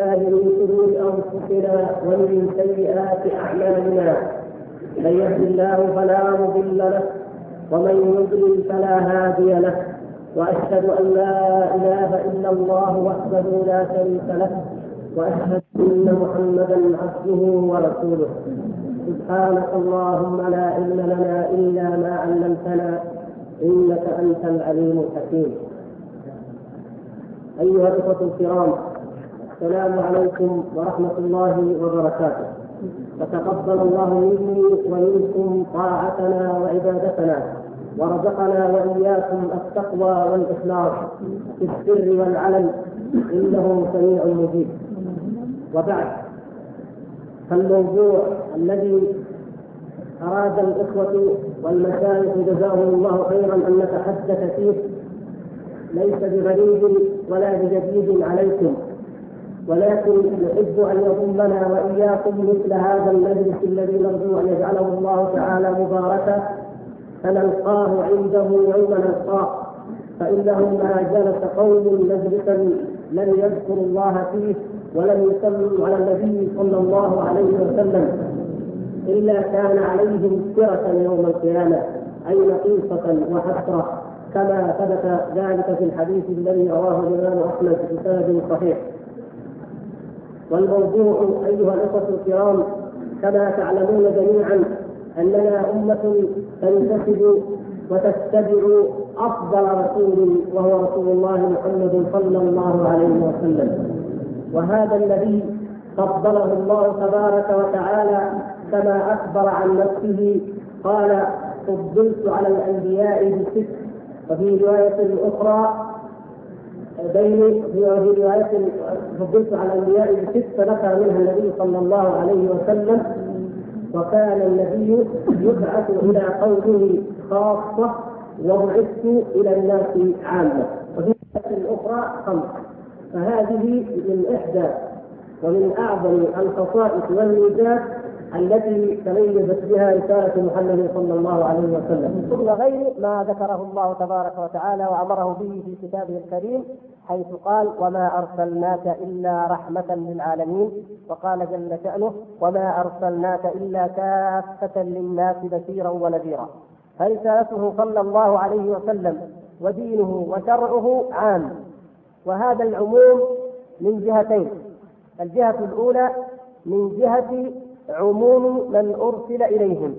من شرور أنفسنا ومن سيئات أعمالنا من يهد الله فلا مضل له ومن يضلل فلا هادي له وأشهد أن لا إله إلا الله وحده لا شريك له وأشهد أن محمدا عبده ورسوله. سبحانك اللهم لا علم لنا إلا ما علمتنا إنك أنت العليم الحكيم. أيها الإخوة الكرام السلام عليكم ورحمة الله وبركاته. فتقبل الله مني ومنكم طاعتنا وعبادتنا ورزقنا وإياكم التقوى والإخلاص في السر والعلن. إنه سميع مجيب. وبعد فالموضوع الذي أراد الإخوة والمشايخ جزاهم الله خيرا أن نتحدث فيه ليس بغريب ولا بجديد عليكم. ولكن نحب أن يضمنا وإياكم مثل هذا المجلس الذي نرجو أن يجعله الله تعالى مباركا فنلقاه عنده يوم نلقاه. فإنه ما جلس قوم مجلسا لم يذكروا الله فيه ولم يصلوا على النبي صلى الله عليه وسلم إلا كان عليهم سرة يوم القيامة أي نقيصة وحسرة كما ثبت ذلك في الحديث الذي رواه الإمام أحمد بسند صحيح. والموضوع أيها الأخوة الكرام كما تعلمون جميعا أننا أمة تنتسب وتتبع أفضل رسول وهو رسول الله محمد صلى الله عليه وسلم. وهذا الذي فضله الله تبارك وتعالى كما أخبر عن نفسه قال فضلت على الأنبياء بست وفي رواية أخرى بين في روايه فضلت على الأنبياء بست فذكر منها النبي صلى الله عليه وسلم وكان النبي يبعث إلى قومه خاصة وبعثت إلى الناس عامة. وفي أخرى خمس. فهذه من إحدى ومن أعظم الخصائص والميزات التي تميزت بها رسالة محمد صلى الله عليه وسلم. وغير ما ذكره الله تبارك وتعالى وأمره به في كتابه الكريم حيث قال وما أرسلناك إلا رحمة للعالمين وقال جل شأنه وما أرسلناك إلا كافة للناس بشيرا ونذيرا فرسالته صلى الله عليه وسلم ودينه وشرعه عام. وهذا العموم من جهتين. الجهة الأولى من جهة عموم من أرسل إليهم.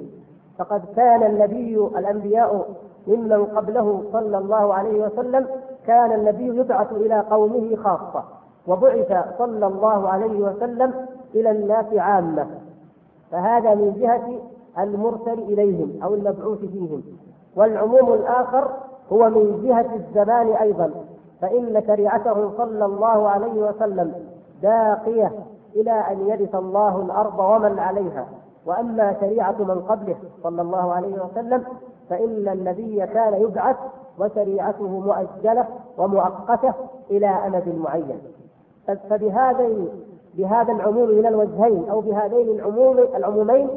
فقد كان النبي الأنبياء ممن قبله صلى الله عليه وسلم كان النبي يبعث إلى قومه خاصة وبعث صلى الله عليه وسلم إلى الناس عامة. فهذا من جهة المرسل إليهم أو المبعوث فيهم. والعموم الآخر هو من جهة الزمان أيضا فإن شريعته صلى الله عليه وسلم باقية إلى أن يرث الله الأرض ومن عليها. وأما شريعة من قبله صلى الله عليه وسلم فإن النبي كان يبعث وشريعته مؤجلة ومؤقتة إلى أمد معين. فبهذين بهذا العموم من الوجهين أو بهذين العموم العمومين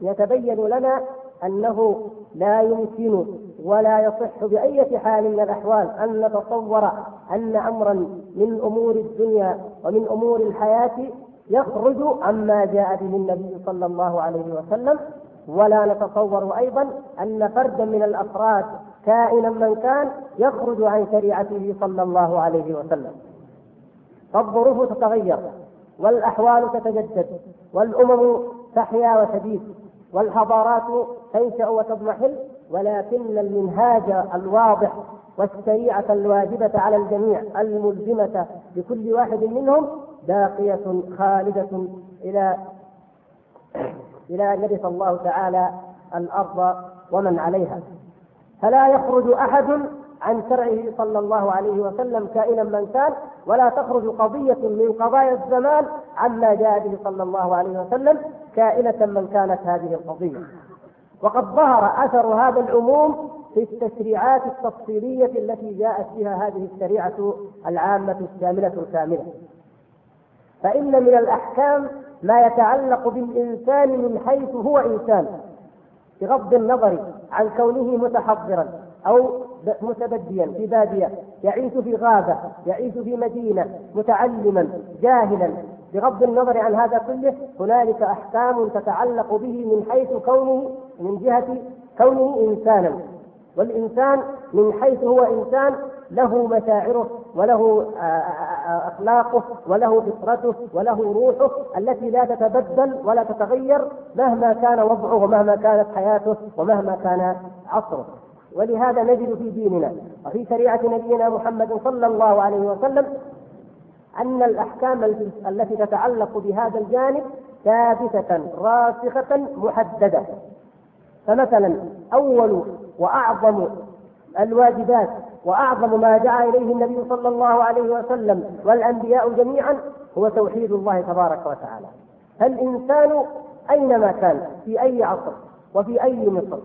يتبين لنا أنه لا يمكن ولا يصح بأية حال من الأحوال أن نتصور أن أمرا من أمور الدنيا ومن أمور الحياة يخرج عما جاء به النبي صلى الله عليه وسلم ولا نتصور أيضا أن فردا من الأفراد كائنا من كان يخرج عن شريعته صلى الله عليه وسلم. فالظروف تتغير والأحوال تتجدد والأمم تحيا وتبيد والحضارات تنشأ وتضمحل ولكن المنهاج الواضح والشريعة الواجبة على الجميع الملزمة لكل واحد منهم باقية خالدة إلى إلى أن يرث الله تعالى الأرض ومن عليها. فلا يخرج أحد عن شرعه صلى الله عليه وسلم كائنا من كان ولا تخرج قضية من قضايا الزمان عما جاء به صلى الله عليه وسلم كائنة من كانت هذه القضية. وقد ظهر أثر هذا العموم في التشريعات التفصيلية التي جاءت بها هذه الشريعة العامة الشاملة الكاملة. فإن من الأحكام ما يتعلق بالإنسان من حيث هو إنسان بغض النظر عن كونه متحضرا أو متبديا في بادية يعيش في غابة يعيش في مدينة متعلما جاهلا بغض النظر عن هذا كله هنالك أحكام تتعلق به من حيث كونه من جهة كونه انسانا. والإنسان من حيث هو إنسان له مشاعره وله آه، آه، آه، أخلاقه وله فطرته وله روحه التي لا تتبدل ولا تتغير مهما كان وضعه ومهما كانت حياته ومهما كان عصره. ولهذا نجد في ديننا وفي شريعة نبينا محمد صلى الله عليه وسلم أن الأحكام التي تتعلق بهذا الجانب ثابتة راسخة محددة. فمثلا أول وأعظم الواجبات وأعظم ما دعا إليه النبي صلى الله عليه وسلم والأنبياء جميعا هو توحيد الله تبارك وتعالى. فالإنسان أينما كان في أي عصر وفي أي مصر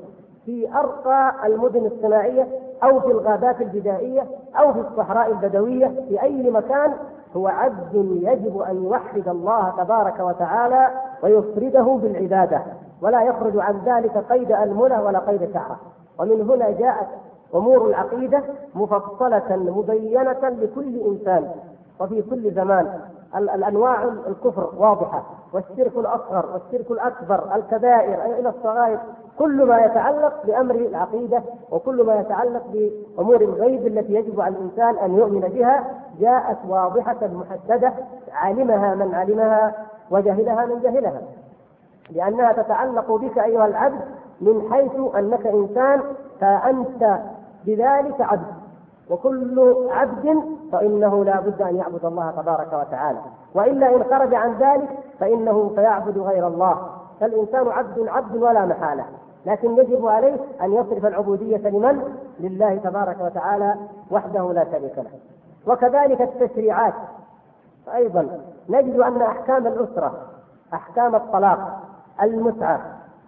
في أرقى المدن الصناعية أو في الغابات البدائية أو في الصحراء البدوية في أي مكان هو عبد يجب أن يوحد الله تبارك وتعالى ويفرده بالعبادة ولا يخرج عن ذلك قيد المنى ولا قيد شعرة. ومن هنا جاءت أمور العقيدة مفصلة مبينة لكل إنسان وفي كل زمان. الأنواع الكفر واضحة والشرك الأصغر والشرك الأكبر الكبائر إلى الصغائر. كل ما يتعلق بأمر العقيدة وكل ما يتعلق بأمور الغيب التي يجب على الإنسان أن يؤمن بها جاءت واضحة محددة علمها من علمها وجهلها من جهلها. لأنها تتعلق بك أيها العبد من حيث أنك إنسان فأنت بذلك عبد. وكل عبد فإنه لا بد أن يعبد الله تبارك وتعالى. وإلا إن خرج عن ذلك فإنه سيعبد غير الله. فالإنسان عبد عبد ولا محالة. لكن يجب عليه أن يصرف العبودية لمن؟ لله تبارك وتعالى وحده لا شريك له. وكذلك التشريعات. أيضا نجد أن أحكام الأسرة أحكام الطلاق المتعة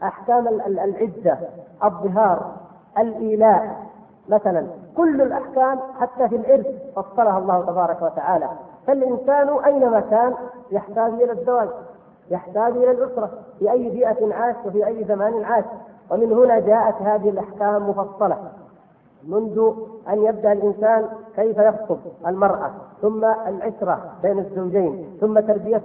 أحكام العدة الظهار الإيلاء مثلا كل الأحكام حتى في الإرث فصلها الله تبارك وتعالى. فالإنسان أينما كان يحتاج إلى الزواج يحتاج إلى الأسرة في أي بيئة عاش وفي أي زمان عاش. ومن هنا جاءت هذه الأحكام مفصلة. منذ أن يبدأ الإنسان كيف يخطب المرأة ثم العشرة بين الزوجين ثم تربية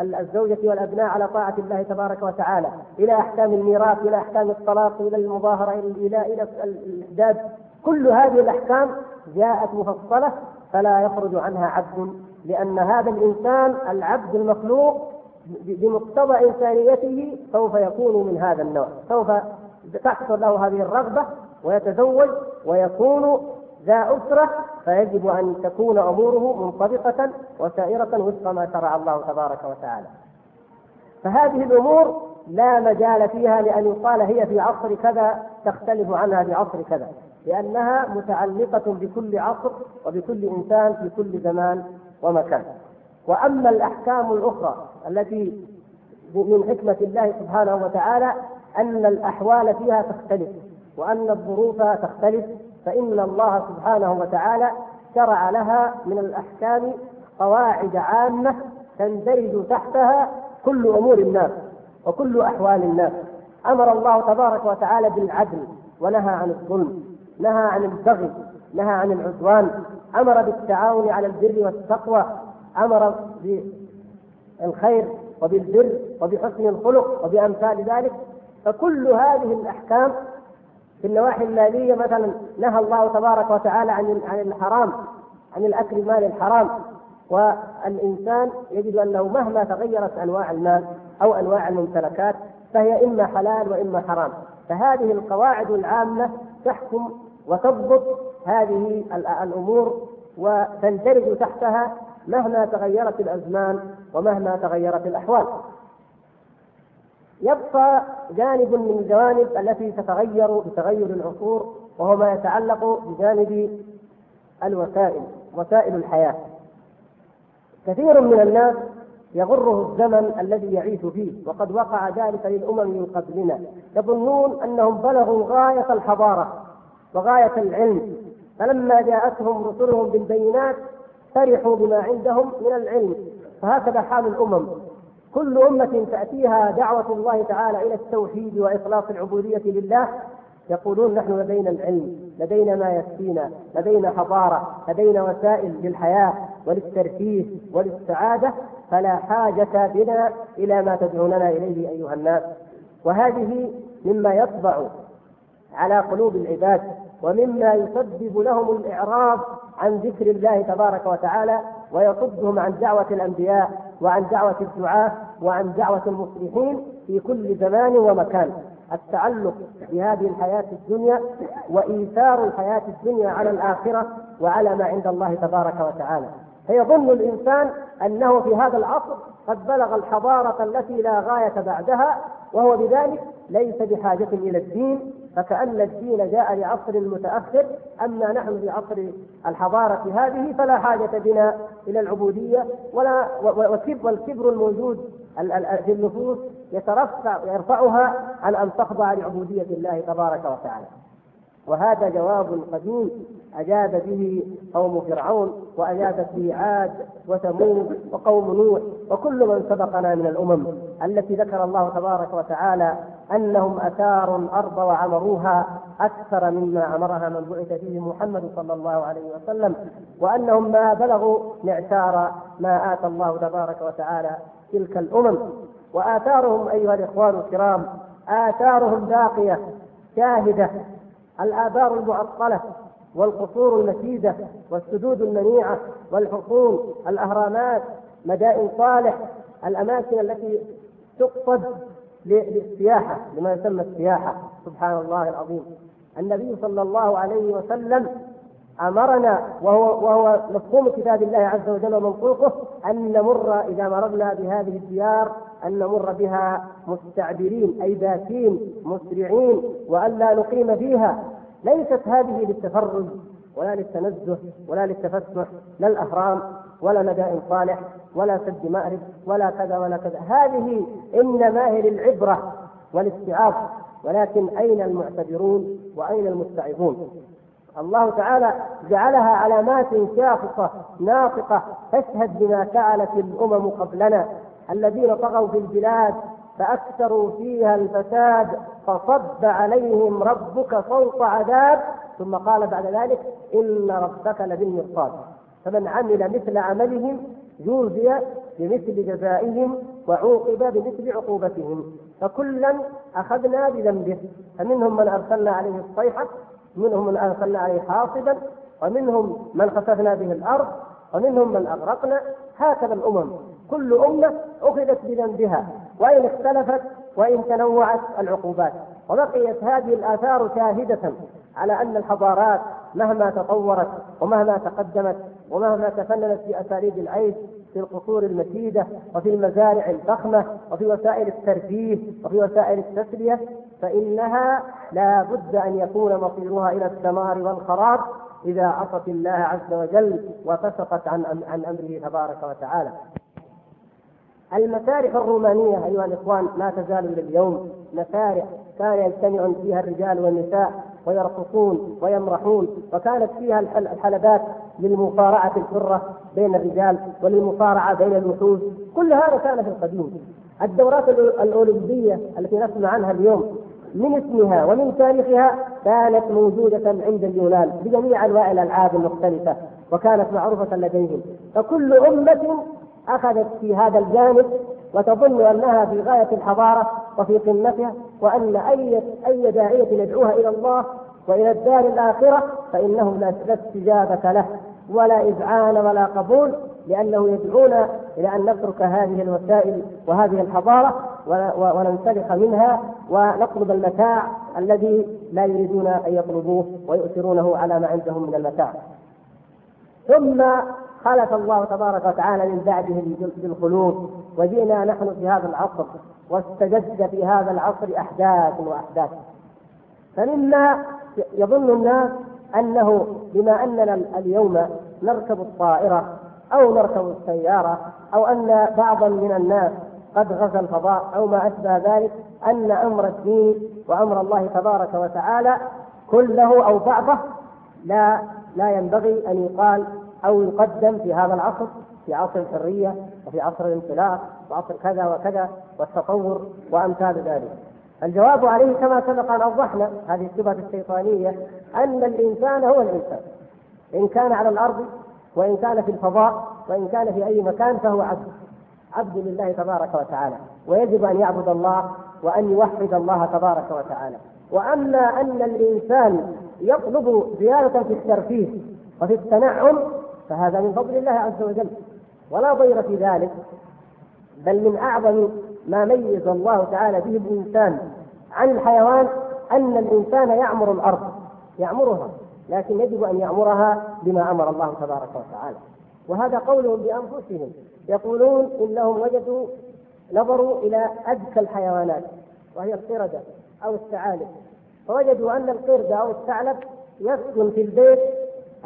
الزوجة والأبناء على طاعة الله تبارك وتعالى. إلى أحكام الميراث إلى أحكام الطلاق إلى المظاهرة إلى إلى الإحداد كل هذه الأحكام جاءت مفصلة فلا يخرج عنها عبد لأن هذا الإنسان العبد المخلوق بمقتضى إنسانيته سوف يكون من هذا النوع سوف تحصل له هذه الرغبة ويتزوج ويكون ذا أسرة فيجب أن تكون أموره منطبقة وسائرة وفق ما شرع الله تبارك وتعالى. فهذه الأمور لا مجال فيها لأن يقال هي في عصر كذا تختلف عنها في عصر كذا. لأنها متعلقة بكل عصر وبكل إنسان في كل زمان ومكان. وأما الأحكام الأخرى التي من حكمة الله سبحانه وتعالى أن الأحوال فيها تختلف وأن الظروف تختلف فإن الله سبحانه وتعالى شرع لها من الأحكام قواعد عامة تندرج تحتها كل أمور الناس وكل أحوال الناس. أمر الله تبارك وتعالى بالعدل ونهى عن الظلم. نهى عن البغي نهى عن العدوان أمر بالتعاون على البر والتقوى أمر بالخير وبالبر وبحسن الخلق وبأمثال ذلك. فكل هذه الأحكام في النواحي المالية مثلا نهى الله تبارك وتعالى عن عن الحرام عن الأكل مال الحرام. والإنسان يجد أنه مهما تغيرت أنواع المال أو أنواع الممتلكات فهي إما حلال وإما حرام. فهذه القواعد العامة تحكم وتضبط هذه الأمور وتندرج تحتها مهما تغيرت الأزمان ومهما تغيرت الأحوال. يبقى جانب من الجوانب التي تتغير بتغير العصور وهو ما يتعلق بجانب الوسائل وسائل الحياة. كثير من الناس يغره الزمن الذي يعيش فيه وقد وقع ذلك للأمم من قبلنا يظنون أنهم بلغوا غاية الحضارة وغاية العلم. فلما جاءتهم رسلهم بالبينات فرحوا بما عندهم من العلم. فهكذا حال الأمم. كل أمة تأتيها دعوة الله تعالى إلى التوحيد وإخلاص العبودية لله. يقولون نحن لدينا العلم لدينا ما يكفينا لدينا حضارة لدينا وسائل للحياة وللترفيه وللسعادة. فلا حاجة بنا إلى ما تدعوننا إليه أيها الناس. وهذه مما يطبع على قلوب العباد ومما يسبب لهم الإعراض عن ذكر الله تبارك وتعالى ويصدهم عن دعوة الأنبياء وعن دعوة الدعاة وعن دعوة المصلحين في كل زمان ومكان. التعلق بهذه الحياة الدنيا وإيثار الحياة الدنيا على الآخرة وعلى ما عند الله تبارك وتعالى. فيظن الإنسان أنه في هذا العصر قد بلغ الحضارة التي لا غاية بعدها وهو بذلك ليس بحاجة إلى الدين فكأن الدين جاء لعصر متأخر أما نحن في عصر الحضارة هذه فلا حاجة بنا إلى العبودية ولا والكبر الموجود في النفوس يترفع يرفعها عن أن تخضع لعبودية الله تبارك وتعالى. وهذا جواب قديم أجاب به قوم فرعون وأجابت به عاد وثمود وقوم نوح وكل من سبقنا من الأمم التي ذكر الله تبارك وتعالى أنهم أثاروا الأرض وعمروها أكثر مما عمرها من بعث فيه محمد صلى الله عليه وسلم وأنهم ما بلغوا معشار ما آتى الله تبارك وتعالى تلك الأمم. وآثارهم أيها الإخوان الكرام آثارهم باقية شاهدة الآبار المعطلة والقصور المكيدة والسدود المنيعة والحصون الأهرامات مدائن صالح الأماكن التي تقصد للسياحة لما يسمى السياحة سبحان الله العظيم. النبي صلى الله عليه وسلم أمرنا وهو وهو مفهوم كتاب الله عز وجل ومنطوقه أن نمر إذا مررنا بهذه الديار أن نمر بها مستعبرين أي باكين مسرعين والا نقيم فيها. ليست هذه للتفرج ولا للتنزه ولا للتفسح لا الأهرام. ولا مدائن صالح ولا سد مأرب ولا كذا ولا كذا. هذه إنما هي للعبرة والاستعاف ولكن أين المعتبرون وأين المستعظون الله تعالى جعلها علامات شاخصة ناطقة تشهد بما فعلت الأمم قبلنا. الذين طغوا في البلاد فأكثروا فيها الفساد فصب عليهم ربك صوت عذاب. ثم قال بعد ذلك إن ربك لبالمرصاد. فمن عمل مثل عملهم جوزي بمثل جزائهم وعوقب بمثل عقوبتهم. فكلا أخذنا بذنبه. فمنهم من أرسلنا عليه الصيحة منهم من أرسلنا عليه حاصبا ومنهم من خسفنا به الأرض ومنهم من أغرقنا. هكذا الأمم. كل أمة أخذت بذنبها. وإن اختلفت وإن تنوعت العقوبات. وبقيت هذه الآثار شاهدة على أن الحضارات مهما تطورت ومهما تقدمت ومهما تفننت في أساليب العيش في القصور المكيدة وفي المزارع الفخمة وفي وسائل الترفيه وفي وسائل التسلية فإنها لا بد أن يكون مصيرها إلى الدمار والخراب إذا عصت الله عز وجل وفسقت عن عن أمره تبارك وتعالى. المسارح الرومانية أيها الإخوان ما تزال إلى اليوم مسارح كان يجتمع فيها الرجال والنساء ويرقصون ويمرحون وكانت فيها الحلبات للمصارعة الحرة بين الرجال وللمصارعة بين الوحوش. كل هذا كان في القديم. الدورات الأولمبية التي نسمع عنها اليوم من اسمها ومن تاريخها كانت موجودة عند اليونان بجميع أنواع الألعاب المختلفة وكانت معروفة لديهم. فكل أمة أخذت في هذا الجانب وتظن أنها في غاية الحضارة وفي قمتها وأن أي أي داعية يدعوها إلى الله وإلى الدار الآخرة فإنه لا استجابة له ولا إذعان ولا قبول لأنه يدعونا إلى أن نترك هذه الوسائل وهذه الحضارة وننسلخ منها ونطلب المتاع الذي لا يريدون أن يطلبوه ويؤثرونه على ما عندهم من المتاع. ثم خلق الله تبارك وتعالى من بعده بالخلود وجئنا نحن في هذا العصر واستجد في هذا العصر أحداث وأحداث. فمما يظن الناس أنه بما أننا اليوم نركب الطائرة أو نركب السيارة أو أن بعضا من الناس قد غزا الفضاء أو ما أشبه ذلك أن أمر الدين وأمر الله تبارك وتعالى كله أو بعضه لا لا ينبغي أن يقال أو يقدم في هذا العصر في عصر الحرية وفي عصر الانطلاق وعصر كذا وكذا والتطور وأمثال ذلك. الجواب عليه كما سبق أن أوضحنا هذه الشبهة الشيطانية أن الإنسان هو الإنسان. إن كان على الأرض وإن كان في الفضاء وإن كان في أي مكان فهو عبد. عبد لله تبارك وتعالى. ويجب أن يعبد الله وأن يوحد الله تبارك وتعالى. وأما أن الإنسان يطلب زيادة في الترفيه وفي التنعم فهذا من فضل الله عز وجل. ولا ضير في ذلك بل من أعظم ما ميز الله تعالى به الإنسان عن الحيوان أن الإنسان يعمر الأرض يعمرها لكن يجب أن يعمرها بما أمر الله تبارك وتعالى. وهذا قولهم بأنفسهم يقولون إنهم وجدوا نظروا إلى أذكى الحيوانات وهي القردة أو الثعالب. فوجدوا أن القرد أو الثعلب يسكن في البيت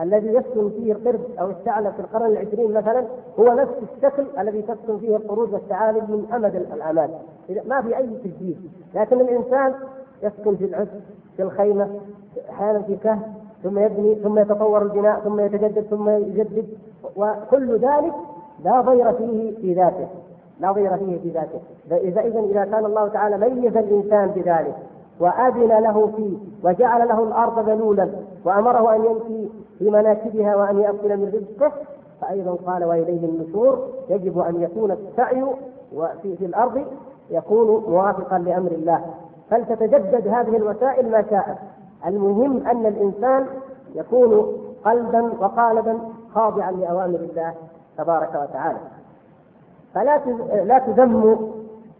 الذي يسكن فيه القرد أو الثعلب في القرن العشرين مثلا هو نفس الشكل الذي تسكن فيه القرود والثعالب من أمد الامان ما في أي تجديد. لكن الإنسان يسكن في العز في الخيمة أحيانا في كهف ثم يبني ثم يتطور البناء ثم يتجدد ثم يجدد. وكل ذلك لا ضير فيه في ذاته. لا ضير فيه في ذاته. فإذا إذا إذا كان الله تعالى ميز الإنسان بذلك وأذن له فيه وجعل له الأرض ذلولا وأمره أن يمشي في مناكبها وأن يأكل من رزقه فأيضا قال وإليه النشور يجب أن يكون السعي وفي في الأرض يكون موافقا لأمر الله. فلتتجدد هذه الوسائل ما شاءت المهم أن الإنسان يكون قلبا وقالبا خاضعا لأوامر الله تبارك وتعالى. فلا لا تذم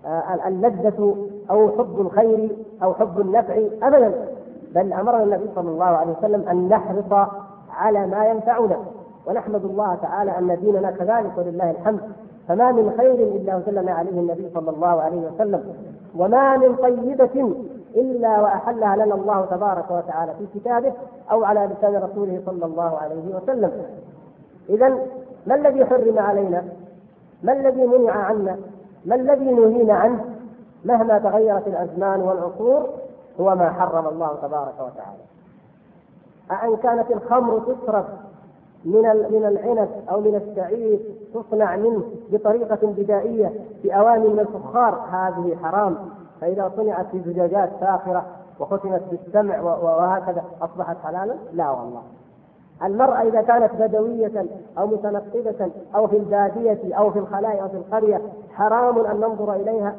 آه، اللذة أو حب الخير أو حب النفع أبدا بل أمرنا النبي صلى الله عليه وسلم أن نحرص على ما ينفعنا ونحمد الله تعالى أن ديننا كذلك ولله الحمد فما من خير إلا وسلم عليه النبي صلى الله عليه وسلم وما من طيبة إلا وأحلها لنا الله تبارك وتعالى في كتابه أو على لسان رسوله صلى الله عليه وسلم إذا ما الذي حرم علينا؟ ما الذي منع عنا؟ ما الذي نهينا عنه؟ مهما تغيرت الأزمان والعصور هو ما حرم الله تبارك وتعالى أأن كانت الخمر تصرف من من العنب أو من الشعير تصنع منه بطريقة بدائية في أواني من الفخار هذه حرام. فإذا صنعت في زجاجات فاخرة وختمت بالسمع وهكذا أصبحت حلالا؟ لا والله. المرأة إذا كانت بدوية أو متنقبة أو في البادية أو في الخلاء أو في القرية حرام أن ننظر إليها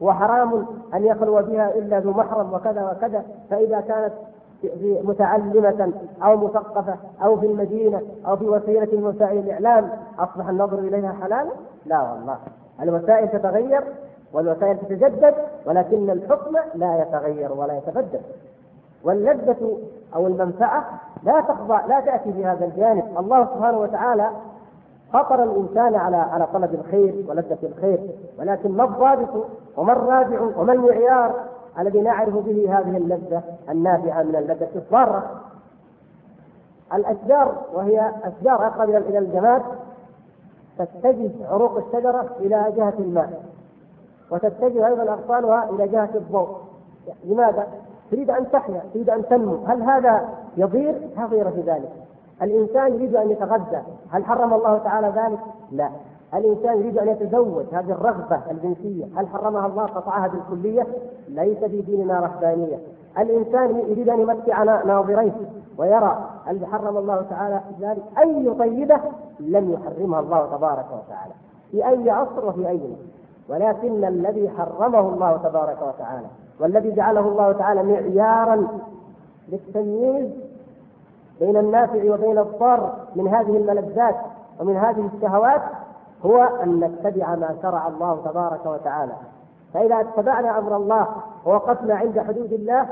وحرام أن يخلو بها إلا ذو محرم وكذا وكذا. فإذا كانت في متعلمة أو مثقفة أو في المدينة أو في وسيلة من وسائل الإعلام أصبح النظر إليها حلالا؟ لا والله. الوسائل تتغير والوسائل تتجدد ولكن الحكم لا يتغير ولا يتبدل. واللذة أو المنفعة لا تخضع لا تأتي في هذا الجانب. الله سبحانه وتعالى فطر الإنسان على على طلب الخير ولذة الخير ولكن ما الضابط وما الرادع وما المعيار الذي نعرف به هذه اللذة النافعة من اللذة الضارة الأشجار وهي أشجار أقرب إلى الجماد تتجه عروق الشجرة إلى جهة الماء وتتجه أيضا أغصانها إلى جهة الضوء لماذا؟ تريد أن تحيا تريد أن تنمو هل هذا يضير؟ لا في ذلك الإنسان يريد أن يتغذى هل حرم الله تعالى ذلك؟ لا الإنسان يريد أن يتزوج هذه الرغبة الجنسية؟ هل حرمها الله قطعها بالكلية؟ ليس في ديننا رهبانية. الإنسان يريد أن يمتع ناظريه ويرى هل حرم الله تعالى ذلك؟ أي طيبة لم يحرمها الله تبارك وتعالى. في أي عصر وفي أي ولكن الذي حرمه الله تبارك وتعالى والذي جعله الله تعالى معيارا للتمييز بين النافع وبين الضار من هذه الملذات ومن هذه الشهوات هو أن نتبع ما شرع الله تبارك وتعالى. فإذا اتبعنا أمر الله ووقفنا عند حدود الله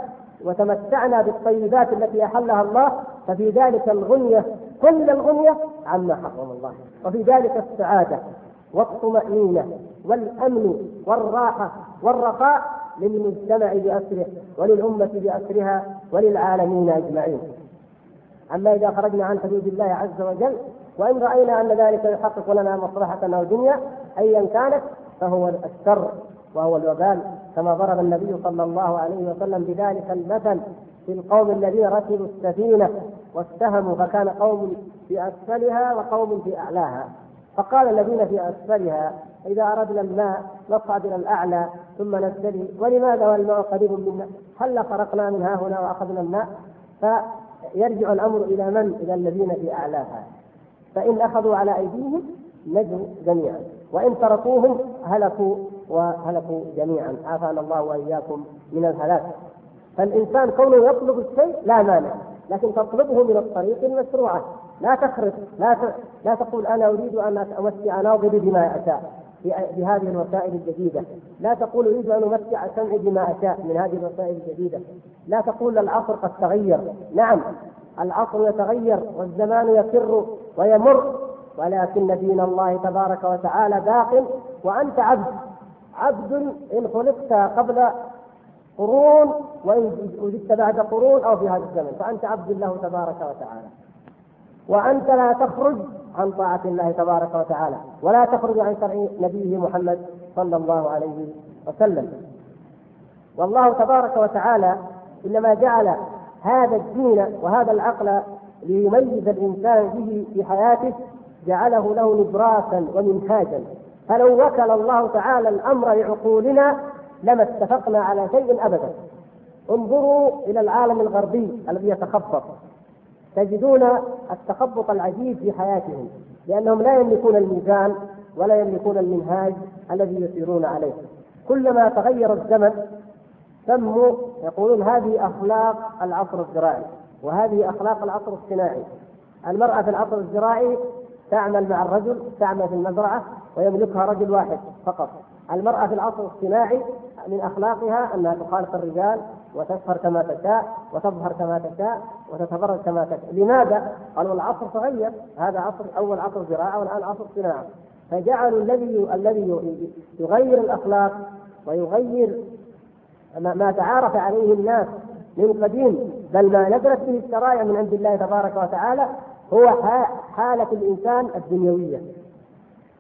وتمتعنا بالطيبات التي أحلها الله ففي ذلك الغنية كل الغنية عما حرم الله. وفي ذلك السعادة والطمأنينة والأمن والراحة والرخاء للمجتمع بأسره وللأمة بأسرها وللعالمين أجمعين. أما إذا خرجنا عن حدود الله عز وجل وإن رأينا أن ذلك يحقق لنا مصلحة أو دنيا أيا كانت فهو الشر وهو الوبال. كما ضرب النبي صلى الله عليه وسلم بذلك المثل في القوم الذين ركبوا السفينة واستهموا فكان قوم في أسفلها وقوم في أعلاها. فقال الذين في أسفلها إذا أردنا الماء نصعد إلى الأعلى ثم نبتلي. ولماذا والماء قريب منا؟ هل خرقنا من ها هنا وأخذنا الماء؟ فيرجع الأمر إلى من؟ إلى الذين في أعلاها. فإن أخذوا على أيديهم نجوا جميعا. وإن تركوهم هلكوا وهلكوا جميعا. عافانا الله وإياكم من الهلاك. فالإنسان كونه يطلب الشيء لا مانع لكن تطلبه من الطريق المشروعة لا تخرق لا ت... لا تقول أنا أريد أن أمتع ناظري بما أشاء بهذه الوسائل الجديدة. لا تقول أريد أن أمتع سمعي بما أشاء من هذه الوسائل الجديدة. لا تقول العصر قد تغير. نعم العصر يتغير والزمان يسر ويمر ولكن دين الله تبارك وتعالى باق وأنت عبد عبد إن خلقت قبل قرون وإن وجدت بعد قرون أو في هذا الزمن فأنت عبد الله تبارك وتعالى. وأنت لا تخرج عن طاعة الله تبارك وتعالى ولا تخرج عن شرع نبيه محمد صلى الله عليه وسلم. والله تبارك وتعالى إنما جعل هذا الدين وهذا العقل ليميز الإنسان به في حياته جعله له نبراسا ومنهاجا. فلو وكل الله تعالى الأمر لعقولنا لما اتفقنا على شيء أبدا. انظروا إلى العالم الغربي الذي يتخبط. تجدون التخبط العجيب في حياتهم لأنهم لا يملكون الميزان ولا يملكون المنهاج الذي يسيرون عليه. كلما تغير الزمن سموا يقولون هذه أخلاق العصر الزراعي وهذه أخلاق العصر الصناعي. المرأة في العصر الزراعي تعمل مع الرجل تعمل في المزرعة ويملكها رجل واحد فقط. المرأة في العصر الصناعي من أخلاقها أنها تخالط الرجال وتسهر كما تشاء وتظهر كما تشاء وتتبرج كما تشاء. لماذا؟ قالوا العصر تغير هذا عصر أول عصر زراعة والآن عصر صناعة. فجعلوا الذي الذي يغير الأخلاق ويغير ما تعارف عليه الناس من قديم بل ما نزلت به الشرائع من عند الله تبارك وتعالى هو حالة الإنسان الدنيوية.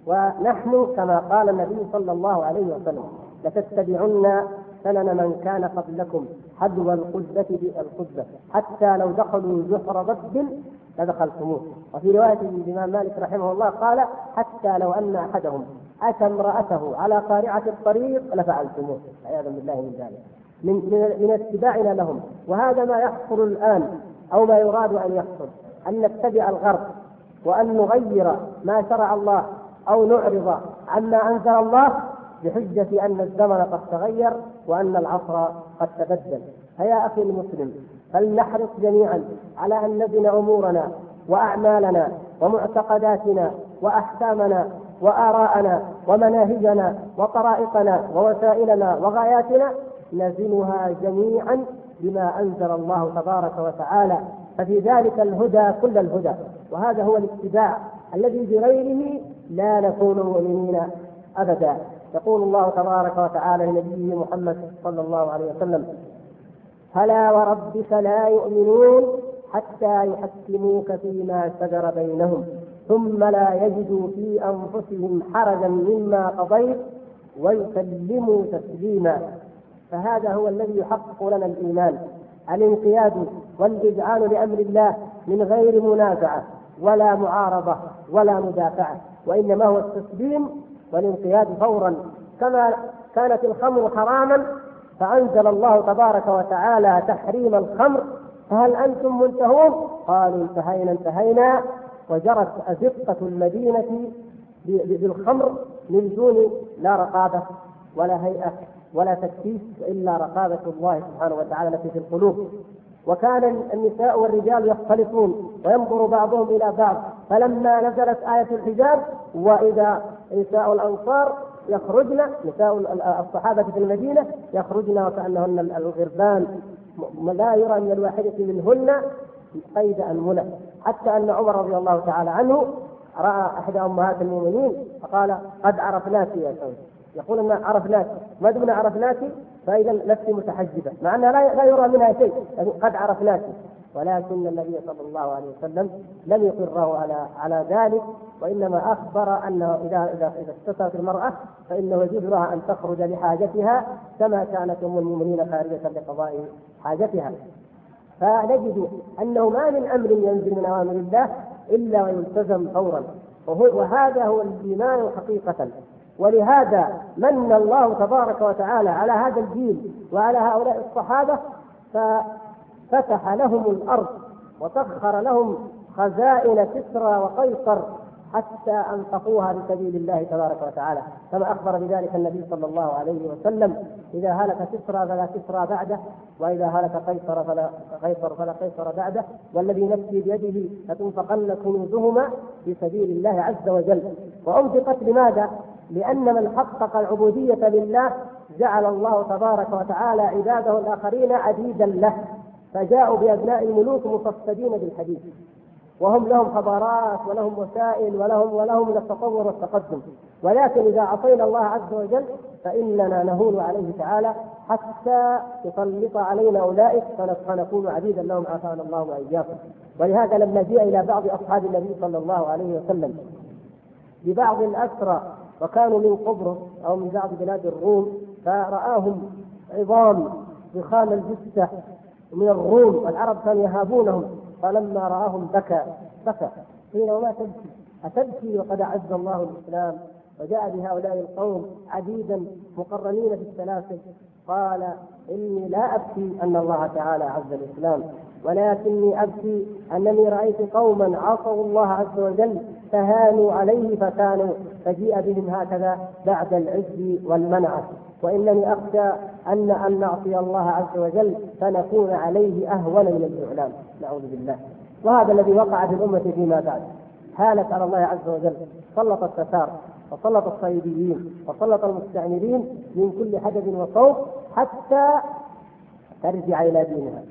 ونحن كما قال النبي صلى الله عليه وسلم لتتبعن سنن من كان قبلكم حذو القدة بالقدة حتى لو دخلوا جحر ضب لدخلتموه. وفي رواية الإمام مالك رحمه الله قال حتى لو أن أحدهم أتى امرأته على قارعة الطريق لفعلتموه. عياذا بالله من ذلك. من من اتباعنا لهم. وهذا ما يحصل الآن أو ما يراد أن يحصل. أن نتبع الغرب وأن نغير ما شرع الله أو نعرض عما أنزل الله بحجة أن الزمن قد تغير وأن العصر قد تبدل. فيا أخي المسلم فلنحرص جميعا على أن نبني أمورنا وأعمالنا ومعتقداتنا وأحكامنا وآراءنا ومناهجنا وطرائقنا ووسائلنا وغاياتنا نزنها جميعا بما أنزل الله تبارك وتعالى. ففي ذلك الهدى كل الهدى. وهذا هو الاتباع الذي بغيره لا نكون مؤمنين أبدا. يقول الله تبارك وتعالى لنبيه محمد صلى الله عليه وسلم فلا وربك لا يؤمنون حتى يحكموك فيما شجر بينهم ثم لا يجدوا في أنفسهم حرجا مما قضيت ويسلموا تسليما. فهذا هو الذي يحقق لنا الإيمان الانقياد والاذعان لأمر الله من غير منازعة ولا معارضة ولا مدافعة وإنما هو التسليم والانقياد فورا كما كانت الخمر حراما فأنزل الله تبارك وتعالى تحريم الخمر فهل أنتم منتهون؟ قالوا انتهينا انتهينا وجرت أزقة المدينة بالخمر من دون لا رقابة ولا هيئة ولا تكتيف إلا رقابة الله سبحانه وتعالى التي في القلوب. وكان النساء والرجال يختلطون وينظر بعضهم إلى بعض. فلما نزلت آية الحجاب وإذا نساء الأنصار يخرجن نساء الصحابة في المدينة يخرجن وكأنهن الغربان لا يرى من الواحدة منهن قيد أنملة حتى أن عمر رضي الله تعالى عنه رأى إحدى أمهات المؤمنين فقال قد عرفناك يا زوج. يقول إن عرفناك ما دمنا عرفناك فإذا نفسي متحجبة مع أنها لا يرى منها شيء لكن قد عرفناك ولكن النبي صلى الله عليه وسلم لم يقره على على ذلك وإنما أخبر أنه اذا اذا إذا استترت المرأة فإنه يجوز لها أن تخرج لحاجتها كما كانت أم المؤمنين خارجة لقضاء حاجتها. فنجد أنه ما من أمر ينزل من أوامر الله إلا ويلتزم فورا. وهذا هو الإيمان حقيقة. ولهذا من الله تبارك وتعالى على هذا الجيل وعلى هؤلاء الصحابة فتح لهم الأرض وسخر لهم خزائن كسرى وقيصر حتى أنفقوها في سبيل الله تبارك وتعالى كما أخبر بذلك النبي صلى الله عليه وسلم إذا هلك كسرى فلا كسرى بعده وإذا هلك قيصر فلا قيصر فلا قيصر بعده والذي نفسي بيده لتنفقن كنوزهما في سبيل الله عز وجل وأنفقت لماذا؟ لأن من حقق العبودية لله جعل الله تبارك وتعالى عباده الآخرين عبيدا له فجاءوا بأبناء الملوك مفسدين بالحديث. وهم لهم حضارات ولهم وسائل ولهم ولهم من التطور والتقدم. ولكن إذا عصينا الله عز وجل فإننا نهون عليه تعالى حتى يسلط علينا أولئك فنكون عبيدا لهم عافانا الله وإياكم. ولهذا لما جاء إلى بعض أصحاب النبي صلى الله عليه وسلم. ببعض الأسرى وكانوا من قبرص أو من بعض بلاد الروم فرآهم عظام ضخام الجثة من الروم والعرب كانوا يهابونهم فلما رآهم بكى بكى. قيل وما تبكي؟ أتبكي وقد أعز الله الإسلام وجاء بهؤلاء القوم عديدا مقرنين في السلاسل قال إني لا أبكي أن الله تعالى عز الإسلام. ولكني أبكي أنني رأيت قوما عصوا الله عز وجل فهانوا عليه فكانوا فجيء بهم هكذا بعد العز والمنعة وإنني أخشى أن أن نعصي الله عز وجل فنكون عليه أهون من الإعلام. نعوذ بالله. وهذا الذي وقع في الأمة فيما بعد. هانت على الله عز وجل. سلط التتار وسلط الصيديين وسلط المستعمرين من كل حدث وصوت حتى ترجع إلى دينها.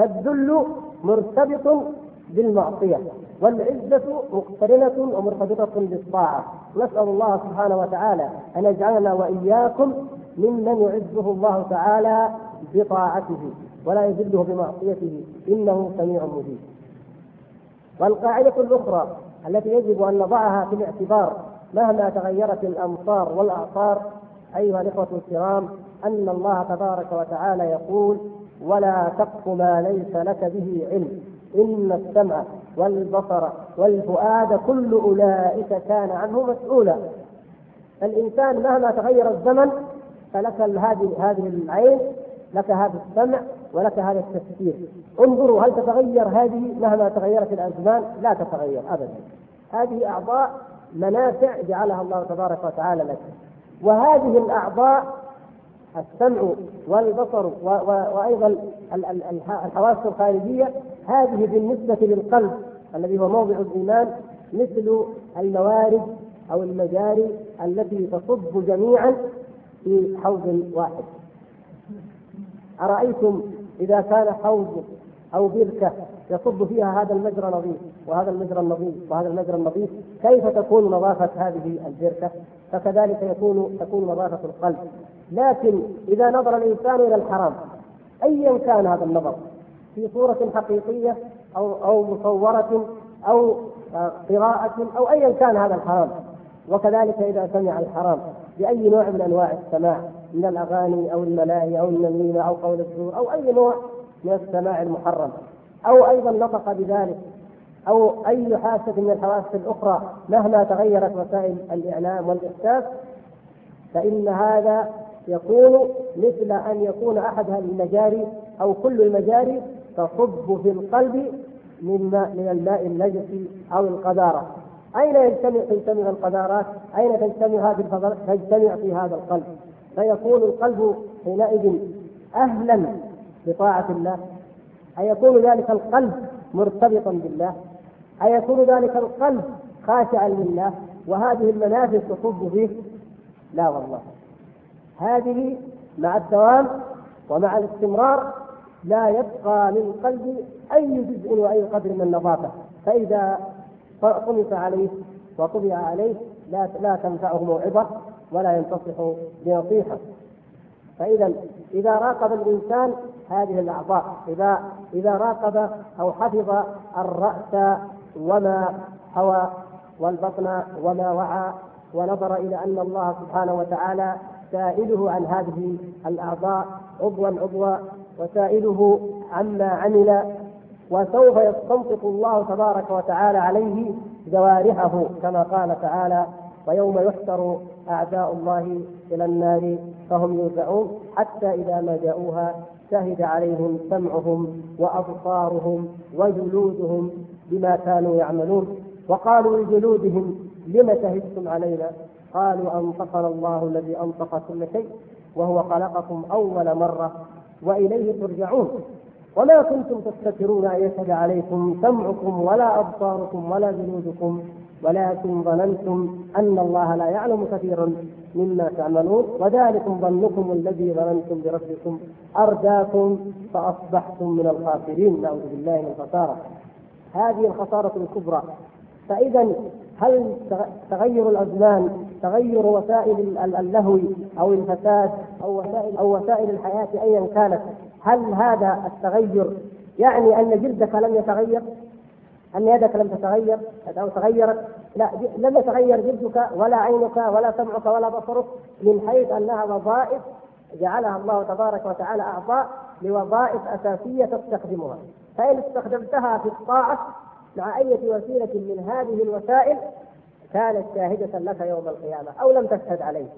فالذل مرتبط بالمعصية والعزة مقترنة ومرتبطة بالطاعة نسأل الله سبحانه وتعالى أن يجعلنا وإياكم ممن يعزه الله تعالى بطاعته ولا يذله بمعصيته إنه سميع مجيب. والقاعدة الأخرى التي يجب أن نضعها في الاعتبار مهما تغيرت الأمصار والأعصار أيها الإخوة الكرام أن الله تبارك وتعالى يقول ولا تقف ما ليس لك به علم. إن السمع والبصر والفؤاد كل أولئك كان عنه مسؤولا. الإنسان مهما تغير الزمن فلك هذه هذه العين لك هذا السمع ولك هذا التفكير. انظروا هل تتغير هذه؟ مهما تغيرت الأزمان لا تتغير ابدا. هذه أعضاء منافع جعلها الله تبارك وتعالى لك. وهذه الأعضاء السمع والبصر وأيضا الحواس الخارجية هذه بالنسبة للقلب الذي هو موضع الإيمان مثل الموارد أو المجاري التي تصب جميعا في حوض واحد. أرأيتم إذا كان حوض أو بركة يصب فيها هذا المجرى نظيف وهذا المجرى النظيف وهذا المجرى النظيف كيف تكون نظافة هذه البركة؟ فكذلك يكون تكون نظافة القلب لكن إذا نظر الإنسان إلى الحرام أيا كان هذا النظر في صورة حقيقية أو أو مصورة أو قراءة أو أيا كان هذا الحرام وكذلك إذا سمع الحرام بأي نوع من أنواع السماع من الأغاني أو الملاهي أو النميمة أو قول الزور أو أي نوع من السماع المحرم أو أيضا نطق بذلك أو أي حاسة من الحواس الأخرى مهما تغيرت وسائل الإعلام والإحساس فإن هذا يكون مثل أن يكون أحد هذه المجاري أو كل المجاري تصب في القلب من ماء من الماء النجس أو القذارة أين يجتمع تجتمع القذارات؟ أين تجتمع هذه؟ تجتمع في هذا القلب فيكون القلب حينئذ أهلا لطاعة الله. أيكون ذلك القلب مرتبطا بالله؟ أيكون ذلك القلب خاشعا لله؟ وهذه المنافذ تصب فيه؟ لا والله. هذه مع الدوام ومع الاستمرار لا يبقى للقلب أي جزء وأي قدر من النظافة فإذا طمس عليه وطبع عليه لا لا تنفعه موعظة ولا ينتصح بنصيحة. فاذا إذا راقب الإنسان هذه الأعضاء إذا إذا راقب أو حفظ الرأس وما حوى والبطن وما وعى ونظر إلى أن الله سبحانه وتعالى سائله عن هذه الأعضاء عضوا عضوا وسائله عما عمل وسوف يستنطق الله تبارك وتعالى عليه جوارحه كما قال تعالى ويوم يحشر أعداء الله إلى النار فهم يوزعون حتى إذا ما جاءوها شهد عليهم سمعهم وأبصارهم وجلودهم بما كانوا يعملون وقالوا لجلودهم لم شهدتم علينا؟ قالوا أنطقنا الله الذي أنطق كل شيء وهو خلقكم أول مرة وإليه ترجعون. وما كنتم تستترون أن يشهد عليكم سمعكم ولا أبصاركم ولا جلودكم ولكن ظننتم أن الله لا يعلم كثيرا مما تعملون وذلكم ظنكم الذي ظننتم بربكم أرداكم فأصبحتم من الخاسرين. نعوذ بالله من الخسارة هذه الخسارة الكبرى. فإذا هل تغير الأزمان تغير وسائل اللهو أو الفساد أو وسائل أو وسائل الحياة أيا كانت هل هذا التغير يعني أن جلدك لم يتغير؟ أن يدك لم تتغير أو تغيرت. لا لم يتغير جلدك ولا عينك ولا سمعك ولا بصرك من حيث أنها وظائف جعلها الله تبارك وتعالى أعضاء لوظائف أساسية تستخدمها. فإن استخدمتها في الطاعة مع أي وسيلة من هذه الوسائل كانت شاهدة لك يوم القيامة أو لم تشهد عليه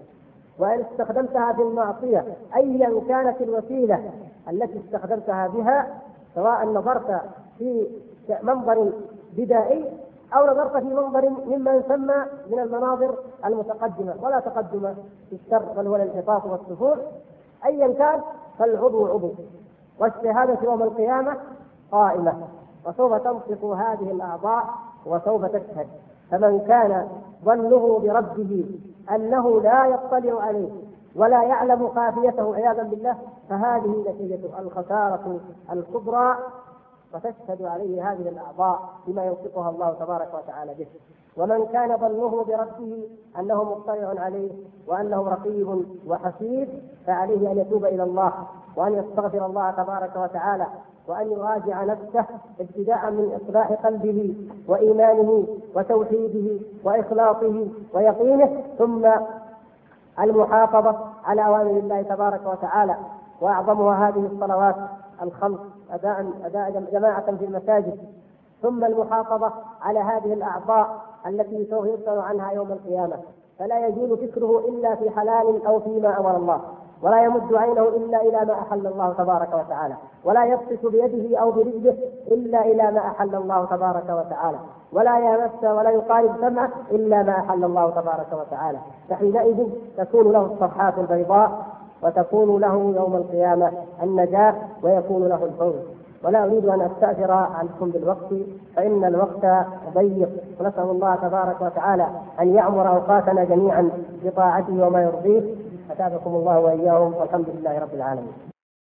وإن استخدمتها في المعصية أيا كانت الوسيلة التي استخدمتها بها سواء نظرت في منظر بدائي أو نظرت في منظر مما يسمى من المناظر المتقدمة ولا تقدم في الشر بل هو الانحطاط والسفور. أيا كان فالعضو عضو والشهادة يوم القيامة قائمة وسوف تنطق هذه الأعضاء وسوف تشهد. فمن كان ظنه بربه أنه لا يطلع عليه ولا يعلم خافيته عياذا بالله فهذه نتيجة الخسارة الكبرى وتشهد عليه هذه الأعضاء بما يوثقها الله تبارك وتعالى به. ومن كان ظنه بربه أنه مطلع عليه وأنه رقيب وحسيب فعليه أن يتوب إلى الله وأن يستغفر الله تبارك وتعالى وأن يراجع نفسه ابتداء من إصلاح قلبه وإيمانه وتوحيده وإخلاصه ويقينه ثم المحافظة على أوامر الله تبارك وتعالى وأعظمها هذه الصلوات الخمس أداء أداء جماعة في المساجد. ثم المحافظة على هذه الأعضاء التي سوف يسأل عنها يوم القيامة. فلا يزول فكره إلا في حلال أو فيما أمر الله. ولا يمد عينه إلا إلى ما أحل الله تبارك وتعالى. ولا يبطش بيده أو برجله إلا إلى ما أحل الله تبارك وتعالى. ولا يمس ولا يقارب سمعه إلا ما أحل الله تبارك وتعالى. فحينئذ تكون له الصفحات البيضاء وتكون له يوم القيامة النجاة ويكون له الفوز ولا أريد أن أستأثر عنكم بالوقت فإن الوقت ضيق. ونسال الله تبارك وتعالى أن يعمر أوقاتنا جميعا بطاعته وما يرضيه. أتابكم الله وإياهم والحمد لله رب العالمين.